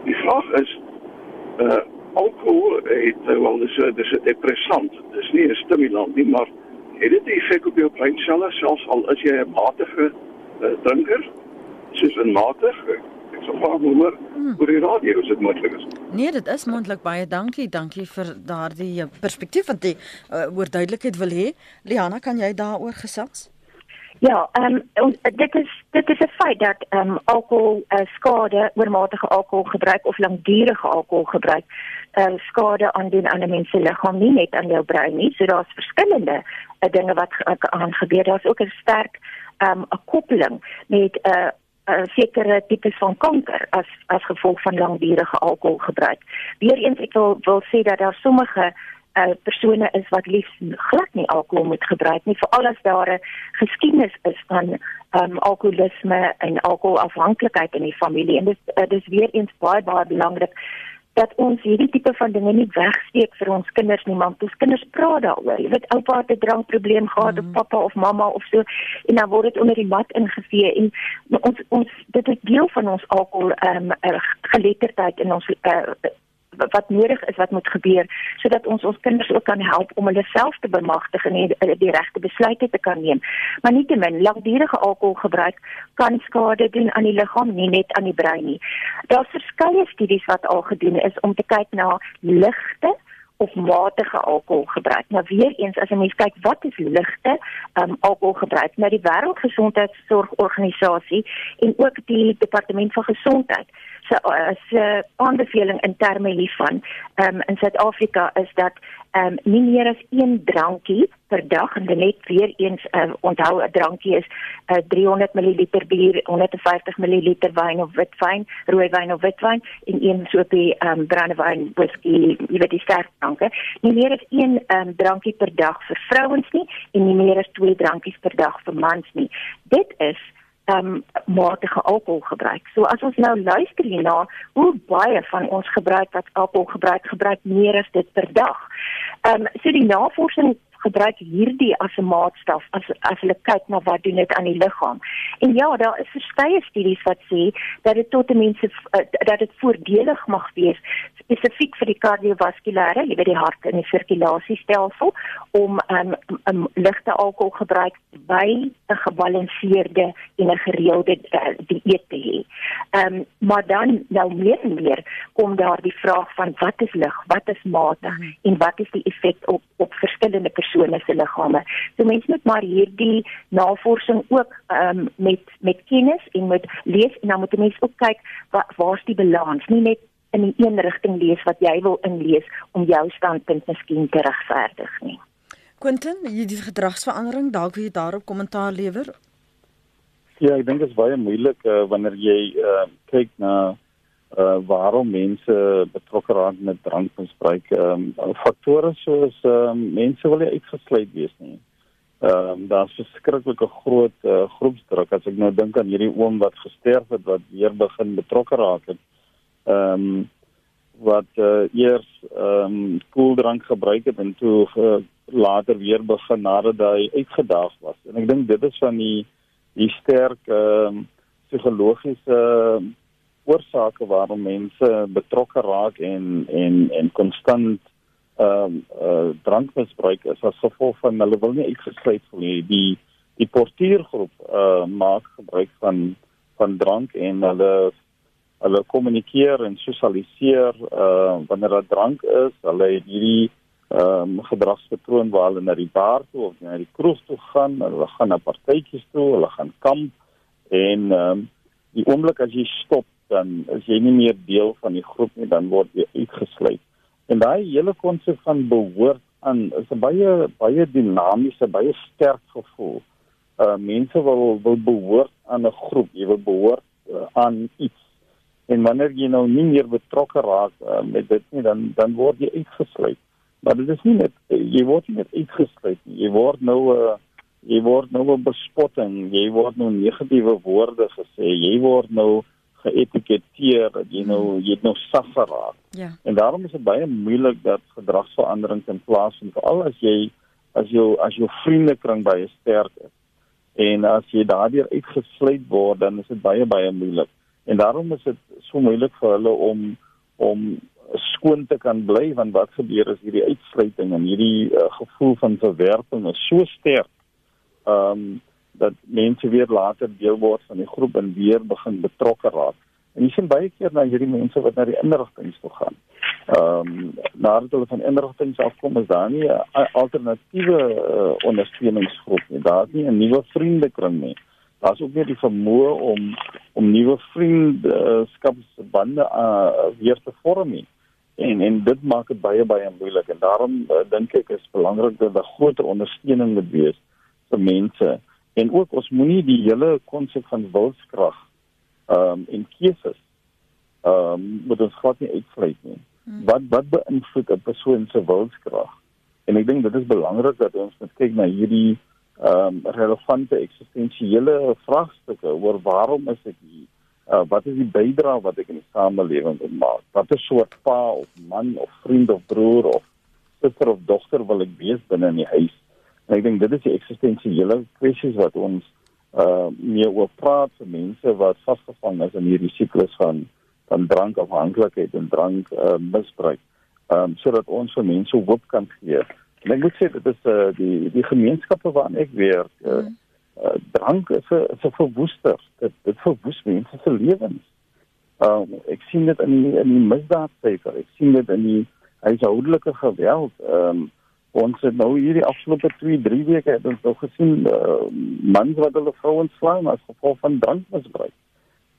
Die vraag is uh alkohol het uh, wel dis dis 'n depressant. Dis nie 'n stimulant nie, maar het dit 'n effek op jou breinselle selfs al is jy 'n matige uh, drinker? Soos 'n matige ek sou graag wil hoor hmm. hoe die radio dit moontlik is. Nee, dit is moontlik baie dankie. Dankie vir daardie eh, perspektief wat jy uh, oor duidelikheid wil hê. Liana, kan jy daaroor gesels? Ja, ehm um, dit is dit is 'n feit dat ehm um, alkohol uh, skade, oormatige alkoholgebruik of langdurige alkoholgebruik uh, skade aan doen aan 'n mens se liggaam, nie net aan jou brein nie. So daar's verskillende uh, dinge wat aan gebeur. Daar's ook 'n sterk ehm um, 'n koppeling met 'n uh, uh, sekere tipes van kanker as as gevolg van langdurige alkoholgebruik. Weereens ek wil wil sê dat daar sommige uh, persone is wat liefs glad nie alkohol moet gebruik nie, veral as daar 'n geskiedenis is van um, alkoholisme en alkoholafhanklikheid in die familie. En dis uh, dis weer eens baie baie belangrik dat ons hierdie tipe van dinge nie wegsteek vir ons kinders nie, want ons kinders praat daaroor. Jy weet oupa het 'n drankprobleem gehad mm. of pappa of mamma of so en dan word dit onder die mat ingevee en ons ons dit is deel van ons alkohol ehm um, geletterdheid in ons uh, wat nodig is wat moet gebeur sodat ons ons kinders ook kan help om hulle self te bemagtig en die, die regte besluite te kan neem. Maar nietemin langdurige alkoholgebruik kan skade doen aan die liggaam, nie net aan die brein nie. Daar's verskeie studies wat al gedoen is om te kyk na ligte of matige alkoholgebruik. Nou weer eens as 'n mens kyk wat is ligte um, alkoholgebruik? Nou die Wêreldgesondheidsorganisasie en ook die Departement van Gesondheid se se aanbeveling in terme hiervan um, in Suid-Afrika is dat um, nie meer as een drankie per dag en net weer eens uh, onthou 'n drankie is uh, 300 ml bier, 150 ml wyn of witwyn, rooi wyn of witwyn en een soopie um, brandewyn, whisky, jy weet die sterk dranke. Nie meer as een um, drankie per dag vir vrouens nie en nie meer as twee drankies per dag vir mans nie. Dit is um matige alkoholgebruik. So as ons nou luister hierna, hoe baie van ons gebruik wat alkohol gebruik, gebruik meer as dit per dag. Um so die navorsing gebruik hierdie as 'n maatstaf as as hulle kyk na wat doen dit aan die liggaam. En ja, daar is verskeie studies wat sê dat dit tot mense uh, dat dit voordelig mag wees spesifiek vir die kardiovaskulêre, jy weet die hart en die sirkulasiestelsel om 'n um, um, ligte alkoholgebruik by 'n gebalanseerde en 'n gereelde uh, dieet te hê. Ehm um, maar dan nou meer en meer kom daar die vraag van wat is lig, wat is matig mm. en wat is die effek op op verskillende persone se liggame. So mense moet maar hierdie navorsing ook ehm um, met met kennis en met lees en dan moet mense ook kyk waar waar's die balans, nie net in die een rigting lees wat jy wil inlees om jou standpunt miskien te regverdig nie. Quentin, hierdie gedragsverandering, dalk wil jy daarop kommentaar lewer? Ja, ek dink dit is baie moeilik uh, wanneer jy uh, kyk na uh waarom mense betrokke raak met drankmisbruik. Ehm um, faktore soos ehm um, mense wil nie uitgesluit wees nie. Ehm um, daar's verskriklike groot uh, groepsdruk as ek nou dink aan hierdie oom wat gesterf het wat weer begin betrokke raak het. Ehm um, wat uh, eers ehm um, koeldrank gebruik het en toe uh, later weer begin nadat hy uitgedaag was. En ek dink dit is van die die sterk ehm um, psigologiese uh, oorsake waarom mense betrokke raak en en en konstant ehm um, uh, drankmisbruik is as gevolg van hulle wil nie uitgesluit voel nie. Die die portiergroep uh, maak gebruik van van drank en hulle hulle kommunikeer en sosialiseer uh, wanneer daar drank is. Hulle het hierdie ehm um, gedragspatroon waar hulle na die bar toe of na die kroeg toe gaan, hulle gaan na partytjies toe, hulle gaan kamp en ehm um, die oomblik as jy stop dan is jy nie meer deel van die groep nie, dan word jy uitgesluit. En daai hele konsep van behoort aan is 'n baie baie dinamiese, baie sterk gevoel. Uh mense wil wil behoort aan 'n groep, jy wil behoort uh, aan iets. En wanneer jy nou nie meer betrokke raak uh, met dit nie, dan dan word jy uitgesluit. Maar dit is nie net jy word nie net uitgesluit nie. Jy word nou 'n uh, jy word nou 'n bespotting, jy word nou negatiewe woorde gesê, jy word nou geetiketeer dat jy nou jy het nou sag geraak. Ja. En daarom is dit baie moeilik dat gedragsverandering in plaas vind veral as jy as jou as jou vriendekring baie sterk is. En as jy daardeur uitgesluit word, dan is dit baie baie moeilik. En daarom is dit so moeilik vir hulle om om skoon te kan bly want wat gebeur as hierdie uitsluiting en hierdie uh, gevoel van verwerping is so sterk ehm um, dat mense weer later deel word van die groep en weer begin betrokke raak. En jy sien baie keer na hierdie mense wat na die inrigtinge toe gaan. Ehm um, nadat hulle van inrigtinge afkom is daar nie 'n alternatiewe uh, ondersteuningsgroep nie. Daar is nie 'n nuwe vriendekring nie. Daar is ook nie die vermoë om om nuwe vriendskapsbande uh, weer te vorm nie. En en dit maak dit baie baie moeilik en daarom uh, dink ek is belangrik dat daar groter ondersteuning moet wees vir mense en ook ons moenie die hele konsep van wilskrag ehm um, en keuses ehm um, moet ons glad nie uitvlei nie. Hmm. Wat wat beïnvloed 'n persoon se wilskrag? En ek dink dit is belangrik dat ons moet kyk na hierdie ehm um, relevante eksistensiële vraagstukke oor waarom is ek hier? Uh, wat is die bydrae wat ek in die samelewing wil maak? Watter soort pa of man of vriend of broer of suster of dogter wil ek wees binne in die huis? En ek dink dit is die eksistensiële kwessies wat ons uh meer oor praat vir mense wat vasgevang is in hierdie siklus van van drankafhanklikheid en drank uh, misbruik. Ehm um, sodat ons vir mense hoop kan gee. En ek moet sê dit is uh die die gemeenskappe waarin ek werk uh, uh drank is 'n is 'n verwoester. Dit dit verwoes mense se lewens. Ehm um, ek sien dit in die, in die misdaadsyfer. Ek sien dit in die huishoudelike geweld. Ehm um, ons het nou hierdie afgelope 2, 3 weke het ons nou gesien uh, mans wat hulle vrouens slaan as gevolg van drankmisbruik.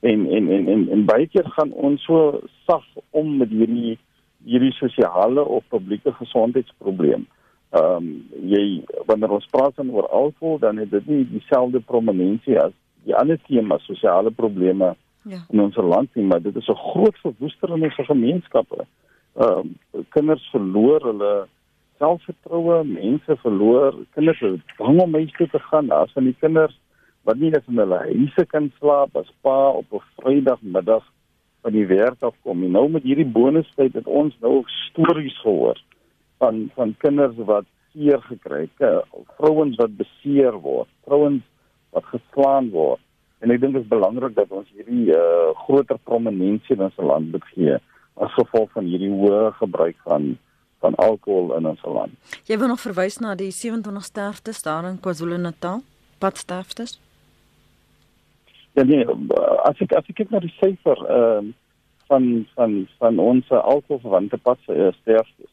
En en en en, en baie keer gaan ons so sag om met hierdie hierdie sosiale of publieke gesondheidsprobleem. Ehm um, jy wanneer ons praat oor alkohol dan het dit nie dieselfde prominensie as die ander tema sosiale probleme ja. in ons land nie, maar dit is 'n groot verwoester in ons gemeenskappe. Ehm um, kinders verloor hulle selfvertroue, mense verloor, kinders is bang om huis toe te gaan. Daar's van die kinders wat nie eens in hulle huise kan slaap as pa op 'n Vrydagmiddag van die werk af kom. En nou met hierdie bonustyd het ons nou stories gehoor van van kinders wat seer gekry het, vrouens wat beseer word, vrouens wat geslaan word. En ek dink dit is belangrik dat ons hierdie uh, groter prominensie in ons land moet gee as gevolg van hierdie hoë gebruik van van alkohol in ons land. Jy wil nog verwys na die 27 sterftes daar in KwaZulu-Natal, padsterftes? Ja nee, as ek as ek kyk na die syfer ehm uh, van van van ons alkoholverwante padsterftes.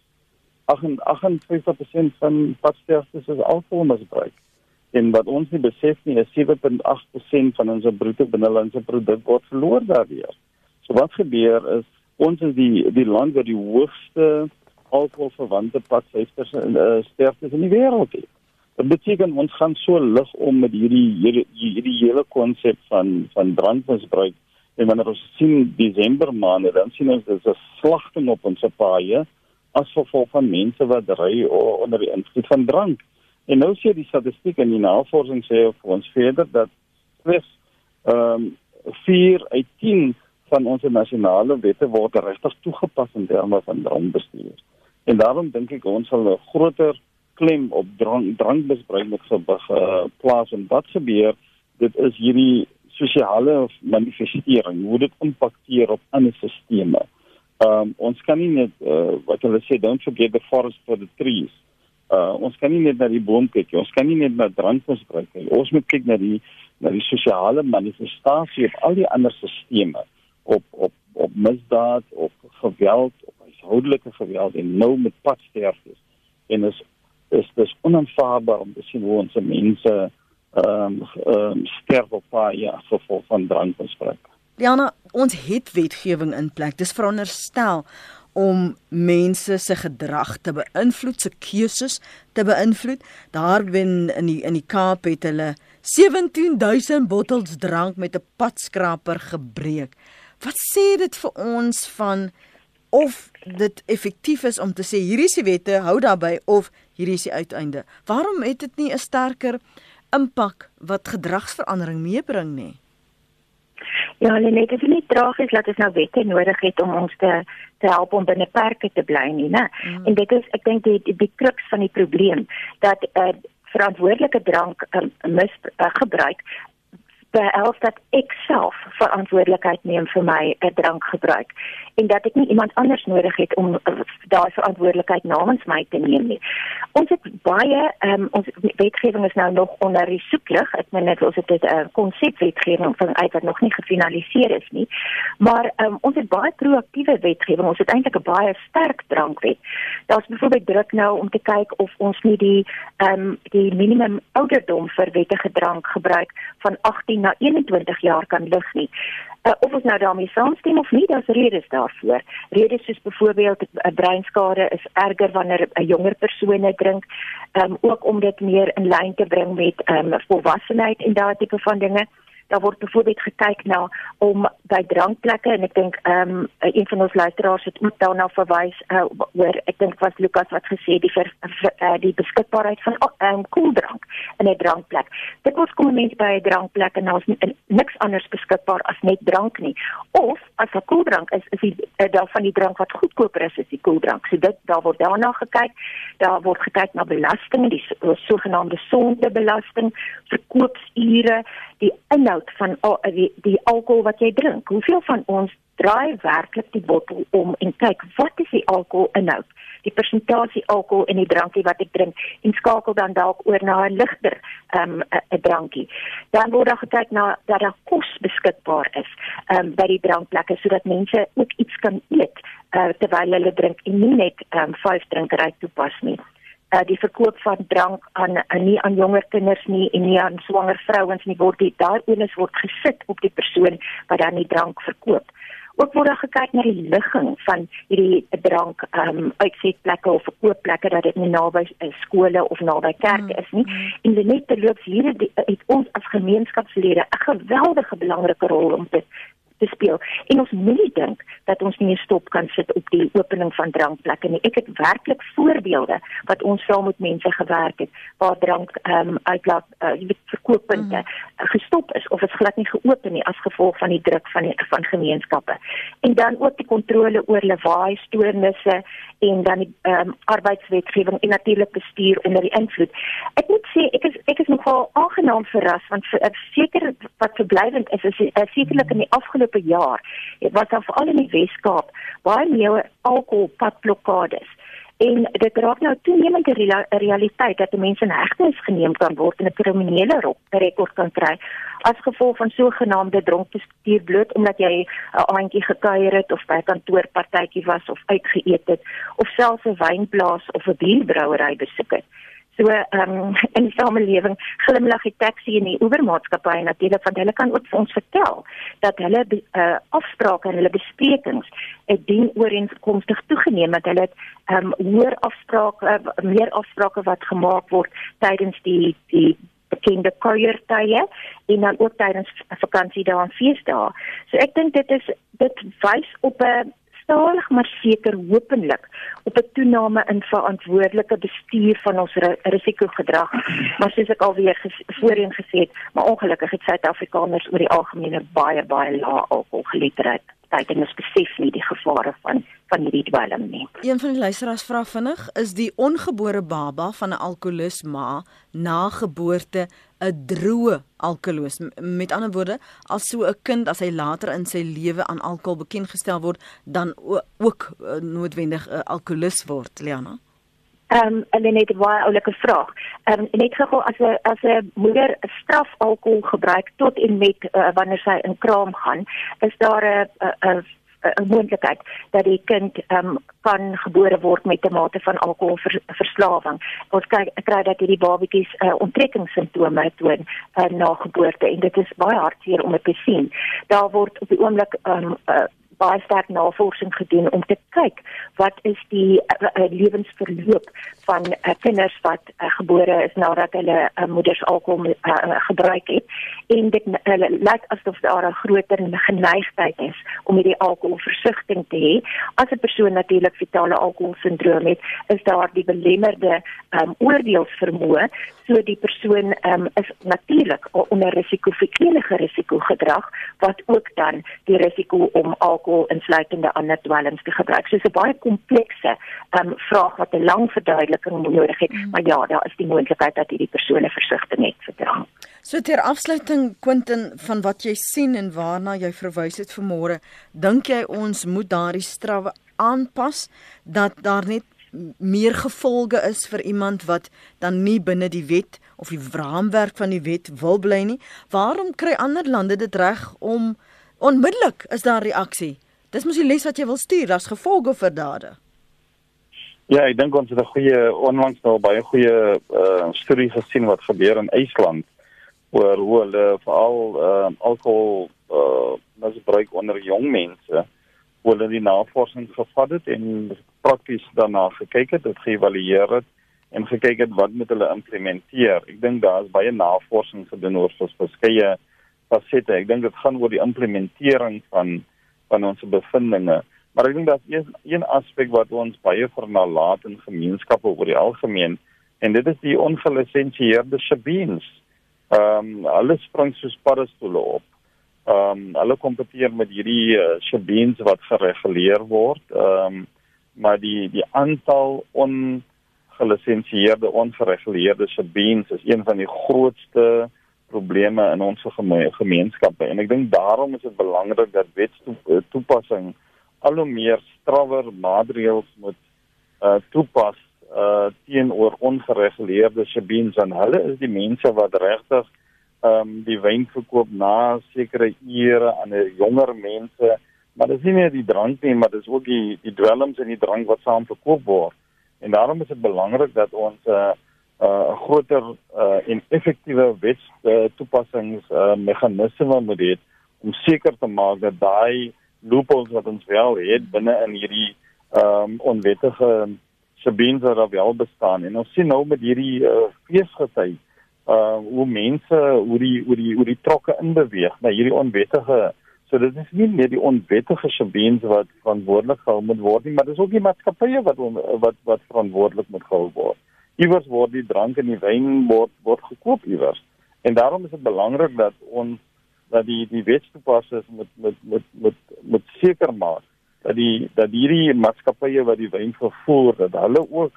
58% van padsterftes is alkoholmisbruik. En wat ons nie besef nie, is 7.8% van ons bruto binnelandse produk word verloor daardeur. So wat gebeur is ons is die die land wat die hoogste alkoholverwante padsyfers en uh, sterftes in die wêreld het. Dit beteken ons gaan so lig om met hierdie hierdie, hierdie hele konsep van van drankmisbruik en wanneer ons sien Desember maande dan sien ons dis 'n slagting op ons paaie as gevolg van mense wat ry onder die invloed van drank. En nou sê die statistiek en die navorsing sê vir ons verder dat slegs ehm um, 4 uit 10 van ons nasionale wette word regtig toegepas in terme van drankbestuur. En daarom dink ek ons sal 'n groter klem op drank drankmisbruik moet geplaas en wat gebeur dit is hierdie sosiale manifestering hoe dit impakteer op ander sisteme. Um, ons kan nie net uh, wat hulle sê don't forget the forest for the trees. Uh, ons kan nie net na die boom kyk ons kan nie net na drankmisbruik kyk ons moet kyk na die na die sosiale manifestasie op al die ander sisteme op op op misdaad op geweld huishoudelike geweld en nou met padsterftes en is is dis onaanvaarbaar om te sien hoe ons mense ehm um, um, sterf op baie gevolg van drankmisbruik. Diana, ons het wetgewing in plek. Dis veronderstel om mense se gedrag te beïnvloed, se keuses te beïnvloed. Daar bin in die in die Kaap het hulle 17000 bottels drank met 'n padskraper gebreek. Wat sê dit vir ons van of dit effektief is om te sê hierdie is die wette, hou daarbey of hierdie is die uiteinde. Waarom het dit nie 'n sterker impak wat gedragsverandering meebring nie? Ja, hulle net is nie tragies dat ons nou wette nodig het om ons te te help om binne perke te bly nie, né? Mm. En dit is ek dink die, die die kruks van die probleem dat 'n uh, verantwoordelike drank um, mis uh, gebruik behels dat ek self verantwoordelikheid neem vir my 'n drank gebruik en dat ek nie iemand anders nodig het om uh, daai verantwoordelikheid namens my te neem nie. Ons het baie um, ons wetgewing is nou nog onder die soeklig. Ek meen net ons het 'n uh, konsepwetgewing van uit wat nog nie gefinaliseer is nie. Maar um, ons het baie proaktiewe wetgewing. Ons het eintlik 'n baie sterk drankwet. Daar's byvoorbeeld druk nou om te kyk of ons nie die ehm um, die minimum ouderdom vir wettige drank gebruik van 18 na 21 jaar kan lig nie. Uh, of ons nou daarmee saamstem of nie, daar's redes daarvoor. Redes soos byvoorbeeld 'n breinskade is erger wanneer 'n jonger persoon drink, um, ook om dit meer in lyn te bring met um, volwassenheid en daardie tipe van dinge daar word byvoorbeeld gekyk na om by drankplekke en ek dink ehm um, een van ons luisteraars het ook daarna verwys uh, oor ek dink was Lukas wat gesê die vir, vir uh, die beskikbaarheid van ehm um, koeldrank in 'n drankplek. Dit word kom mense by 'n drankplek en daar's niks anders beskikbaar as net drank nie. Of as 'n koeldrank is is die uh, daar van die drank wat goedkoper is as die koeldrank. So dit daar word daarna gekyk. Daar word gekyk na belasting, die sogenaamde sondebelasting, verkoopsure, die inhoud van al die, die alkohol wat jy drink. Hoeveel van ons draai werklik die bottel om en kyk wat is die alkohol inhoud? Die persentasie alkohol in die drankie wat ek drink en skakel dan dalk oor na 'n ligter ehm um, 'n drankie. Dan word daar gekyk na dat daar kos beskikbaar is ehm um, by die drankplekke sodat mense ook iets kan eet uh, terwyl hulle drink en nie net ehm um, vyf drinkery toepas nie uh, die verkoop van drank aan uh, nie aan jonger kinders nie en nie aan swanger vrouens nie word dit daar onus word gesit op die persoon wat dan die drank verkoop. Ook word daar gekyk na die ligging van hierdie drank ehm um, uitsetplekke of verkoopplekke dat dit nie naby uh, skole of naby kerke is nie. En dit net terloops hier het ons as gemeenskapslede 'n geweldige belangrike rol om te te speel. En ons moenie dink dat ons nie 'n stop kan sit op die opening van drankplekke nie. Ek het werklik voorbeelde wat ons saam met mense gewerk het waar drank ehm um, uitlaat uh, jy weet verkooppunte mm. gestop is of is glad nie geopen nie as gevolg van die druk van die van gemeenskappe. En dan ook die kontrole oor lawaai stoornisse en dan die ehm um, arbeidswetgewing en natuurlik bestuur onder die invloed. Ek moet sê ek is ek is nogal aangenaam verras want seker wat verblywend is is, is sekerlik in die afgelope afgelope jaar het was daar veral in die Wes-Kaap baie meer alkoholpadblokkades en dit raak nou toenemend 'n realiteit dat mense in hegtenis geneem kan word en 'n kriminele rekord kan kry as gevolg van sogenaamde dronkbestuur bloot omdat jy 'n aandjie gekuier het of by 'n kantoorpartytjie was of uitgeëet het of selfs 'n wynplaas of 'n bierbrouery besoek het. So ehm um, in die samelewing glimlag die taxi en die Uber-maatskappy natuurlik want hulle kan ook vir ons vertel dat hulle uh, afsprake en hulle besprekings het dien ooreenkomstig toegeneem dat hulle ehm um, hoër afsprake uh, meer afsprake wat gemaak word tydens die die bekende kuiertye en dan ook tydens vakansie dae en feesdae. So ek dink dit is dit wys op 'n stadig maar seker hopelik op 'n toename in verantwoordelike bestuur van ons risikogedrag. Maar soos ek alweer ges voorheen gesê het, maar ongelukkig het Suid-Afrikaners oor die algemeen baie baie lae alkoholgeletterdheid tyd en ons besef nie die gevare van van hierdie dwelm nie. Een van die luisteraars vra vinnig, is die ongebore baba van 'n alkolikus ma na geboorte 'n droë alkolikus? Met ander woorde, as so 'n kind as hy later in sy lewe aan alkohol bekend gestel word, dan ook uh, noodwendig 'n uh, alkolikus word, Liana? Ehm um, en net 'n baie oulike vraag. Ehm um, net gou as 'n as 'n moeder straf alkohol gebruik tot en met uh, wanneer sy in kraam gaan, is daar 'n 'n 'n moontlikheid dat die kind ehm um, kan gebore word met 'n mate van alkoholverslawing. Ons kyk kry dat hierdie babatjies uh, onttrekkingssimptome toon uh, na geboorte en dit is baie hartseer om te sien. Daar word op die oomblik ehm um, uh, baie sterk navorsing gedoen om te kyk wat is die uh, uh, lewensverloop van uh, kinders wat uh, gebore is nadat hulle uh, moeders alkohol uh, gebruik het. En dit uh, lyk asof daar 'n groter geneigtheid is om hierdie alkoholversigtiging te hê. As 'n persoon natuurlik fetale alkoholsindroom het is daar die belemmerde um, oordeelsvermoë. So die persoon um, is natuurlik onder risiko vir enige risiko gedrag wat ook dan die risiko om alkohol insluitende ander dwelms te gebruik. So 'n baie komplekse um, vraag wat 'n lang verduideliking nodig het, mm. maar ja, daar is die moontlikheid dat hierdie persone versigtig net verdra. So ter afsluiting Quentin van wat jy sien en waarna jy verwys het vanmôre, dink jy ons moet daardie strawwe aanpas dat daar net meer gevolge is vir iemand wat dan nie binne die wet of die raamwerk van die wet wil bly nie. Waarom kry ander lande dit reg om onmiddellik is daar reaksie? Dis mos die les wat jy wil stuur, daar's gevolge vir dade. Ja, ek dink ons het 'n goeie onlangs nou baie goeie uh studie gesien wat gebeur in IJsland oor hoe hulle veral uh alkohol uh misbruik onder jong mense hoe hulle die navorsing gevat het en prakties daarna gekyk het, dit geëvalueer het en gekyk het wat moet hulle implementeer. Ek dink daar is baie navorsing gedoen oor verskeie fasette. Ek dink dit gaan oor die implementering van van ons bevindinge. Maar ek dink daar's een, een aspek wat ons baie vernalaat in gemeenskappe oor die algemeen en dit is die ongelisensieerde shebeens. Ehm um, alles spring soos paddestoele op. Ehm um, hulle kompeteer met hierdie uh, shebeens wat gereguleer word. Ehm um, maar die die aantal ongelisensieerde ongereguleerde shebeens is een van die grootste probleme in ons gemeenskappe en ek dink daarom is dit belangrik dat wetstoepassing al hoe meer strawwer maatreëls moet uh, toepas uh, teenoor ongereguleerde shebeens en hulle is die mense wat regtig um, die wyn verkoop na sekere ure aan jonger mense maar dis nie net die drank nie, maar dis ook die die dwelms en die drank wat saam verkoop word. En daarom is dit belangrik dat ons uh, uh, groter uh, en effektiewe wets uh, toepassings uh, meganisme moet hê om seker te maak dat daai loopholes wat ons wel het binne in hierdie um, onwettige sabins wat wel bestaan. En ons sien nou met hierdie uh, feesgety uh hoe mense hoe die hoe die hoe die trokke inbeweeg by hierdie onwettige So dit is nie meer die onwettige sjebeens wat verantwoordelik gehou moet word nie, maar dis ook die maatskappye wat wat wat verantwoordelik moet gehou word. Iewers word die drank en die wyn word word gekoop iewers. En daarom is dit belangrik dat ons dat die die wetstoepassers moet met met met met seker maak dat die dat hierdie maatskappye wat die wyn vervoer dat hulle ook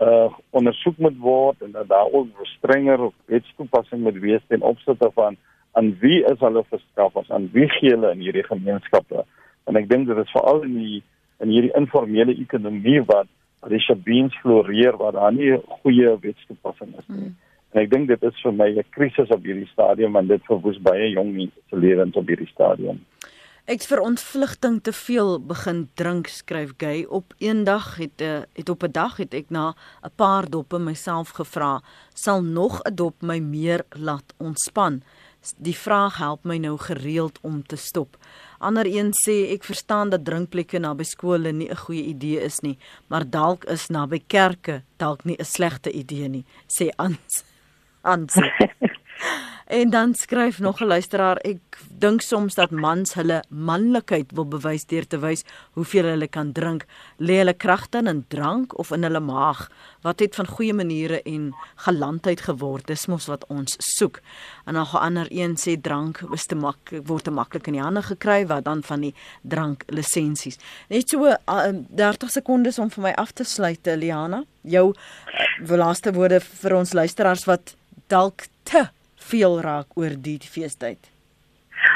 uh ondersoek moet word en dat daar ook strenger wetstoepassing moet wees ten opsigte van aan wie is hulle verskaffers aan wie gee hulle in hierdie gemeenskappe en ek dink dit is veral in die in hierdie informele ekonomie wat die shabeens floreer waar daar nie goeie wetstoepassing is nie. Hmm. En ek dink dit is vir my 'n krisis op hierdie stadium en dit verwoes baie jong mense se lewens op hierdie stadium. Ek vir ontvlugting te veel begin drink skryf gay op eendag het uh, het op 'n dag het ek na 'n paar doppe myself gevra sal nog 'n dop my meer laat ontspan die vraag help my nou gereeld om te stop. Ander een sê ek verstaan dat drinkplekke naby skole nie 'n goeie idee is nie, maar dalk is naby kerke dalk nie 'n slegte idee nie, sê Ans. Ans. En dan skryf nog 'n luisteraar, ek dink soms dat mans hulle manlikheid wil bewys deur te wys hoeveel hulle kan drink. Lê hulle kragte in drank of in hulle maag? Wat het van goeie maniere en galandheid geword? Dis mos wat ons soek. En nog 'n ander een sê drank is te maklik word te maklik in die hande gekry wat dan van die drank lisensies. Net so uh, 30 sekondes om vir my af te sluit, Liana. Jou uh, laaste woorde vir ons luisteraars wat dalk te veel raak oor die feestyd?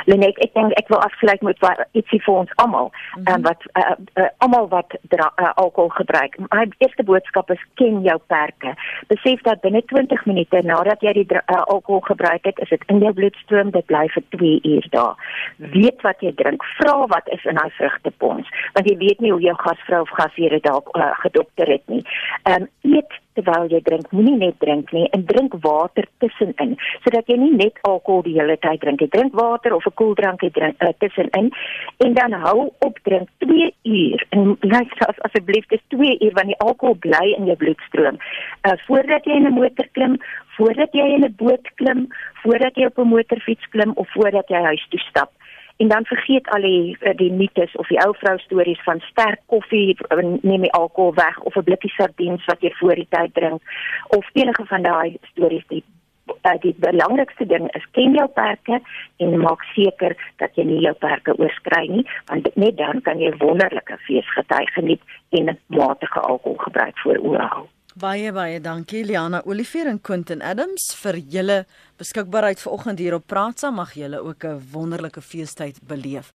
Lenet, ek dink ek wil afsluit met wat ietsie vir ons almal, mm -hmm. um, wat uh, uh, almal wat dra, uh, alkohol gebruik. My eerste boodskap is ken jou perke. Besef dat binne 20 minute nadat jy die uh, alkohol gebruik het, is dit in jou bloedstroom, dit bly vir 2 uur daar. Weet wat jy drink, vra wat is in daai vrugtepons, want jy weet nie hoe jou gasvrou of gasheer dit dalk uh, gedokter het nie. Ehm um, eet terwyl jy drink. Moenie net drink nie en drink water tussenin sodat jy nie net alkohol die hele tyd drink. Jy drink water of 'n koeldrankie drink uh, tussenin en dan hou op drink 2 uur. En luister as asseblief dis 2 uur wanneer die alkohol bly in jou bloedstroom. Uh voordat jy in 'n motor klim, voordat jy in 'n boot klim, voordat jy op 'n motorfiets klim of voordat jy huis toe stap en dan vergeet al die eh, die mites of die ou vrou stories van sterk koffie neem die alkohol weg of 'n blikkie sardiens wat jy voor die tyd drink. Of enige van daai stories die uh, die belangrikste ding is ken jou perke en maak seker dat jy nie jou perke oorskry nie want net dan kan jy wonderlike feesgety geniet en matige alkoholgebruik voor oë hou Baie baie dankie Liana Olivier en Quentin Adams vir julle beskikbaarheid vanoggend hier op Praat saam mag julle ook 'n wonderlike feestyd beleef.